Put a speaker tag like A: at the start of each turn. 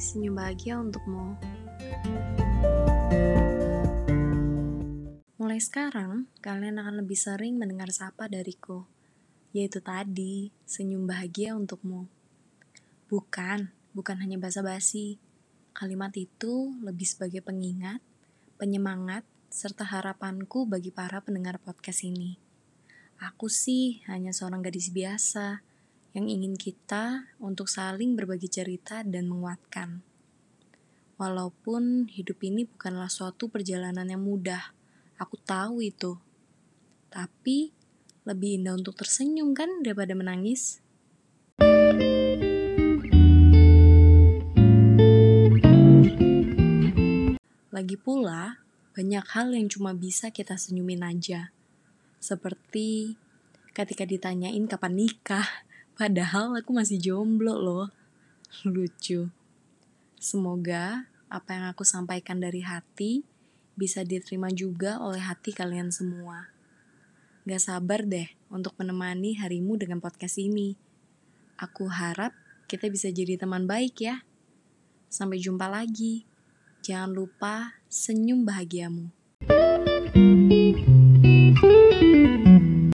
A: senyum bahagia untukmu. Mulai sekarang, kalian akan lebih sering mendengar sapa dariku, yaitu tadi, senyum bahagia untukmu. Bukan, bukan hanya basa-basi. Kalimat itu lebih sebagai pengingat, penyemangat, serta harapanku bagi para pendengar podcast ini. Aku sih hanya seorang gadis biasa yang ingin kita untuk saling berbagi cerita dan menguatkan. Walaupun hidup ini bukanlah suatu perjalanan yang mudah, aku tahu itu. Tapi lebih indah untuk tersenyum kan daripada menangis. Lagi pula, banyak hal yang cuma bisa kita senyumin aja. Seperti ketika ditanyain kapan nikah, padahal aku masih jomblo loh. Lucu. Semoga apa yang aku sampaikan dari hati bisa diterima juga oleh hati kalian semua. Gak sabar deh untuk menemani harimu dengan podcast ini. Aku harap kita bisa jadi teman baik ya. Sampai jumpa lagi. Jangan lupa senyum bahagiamu.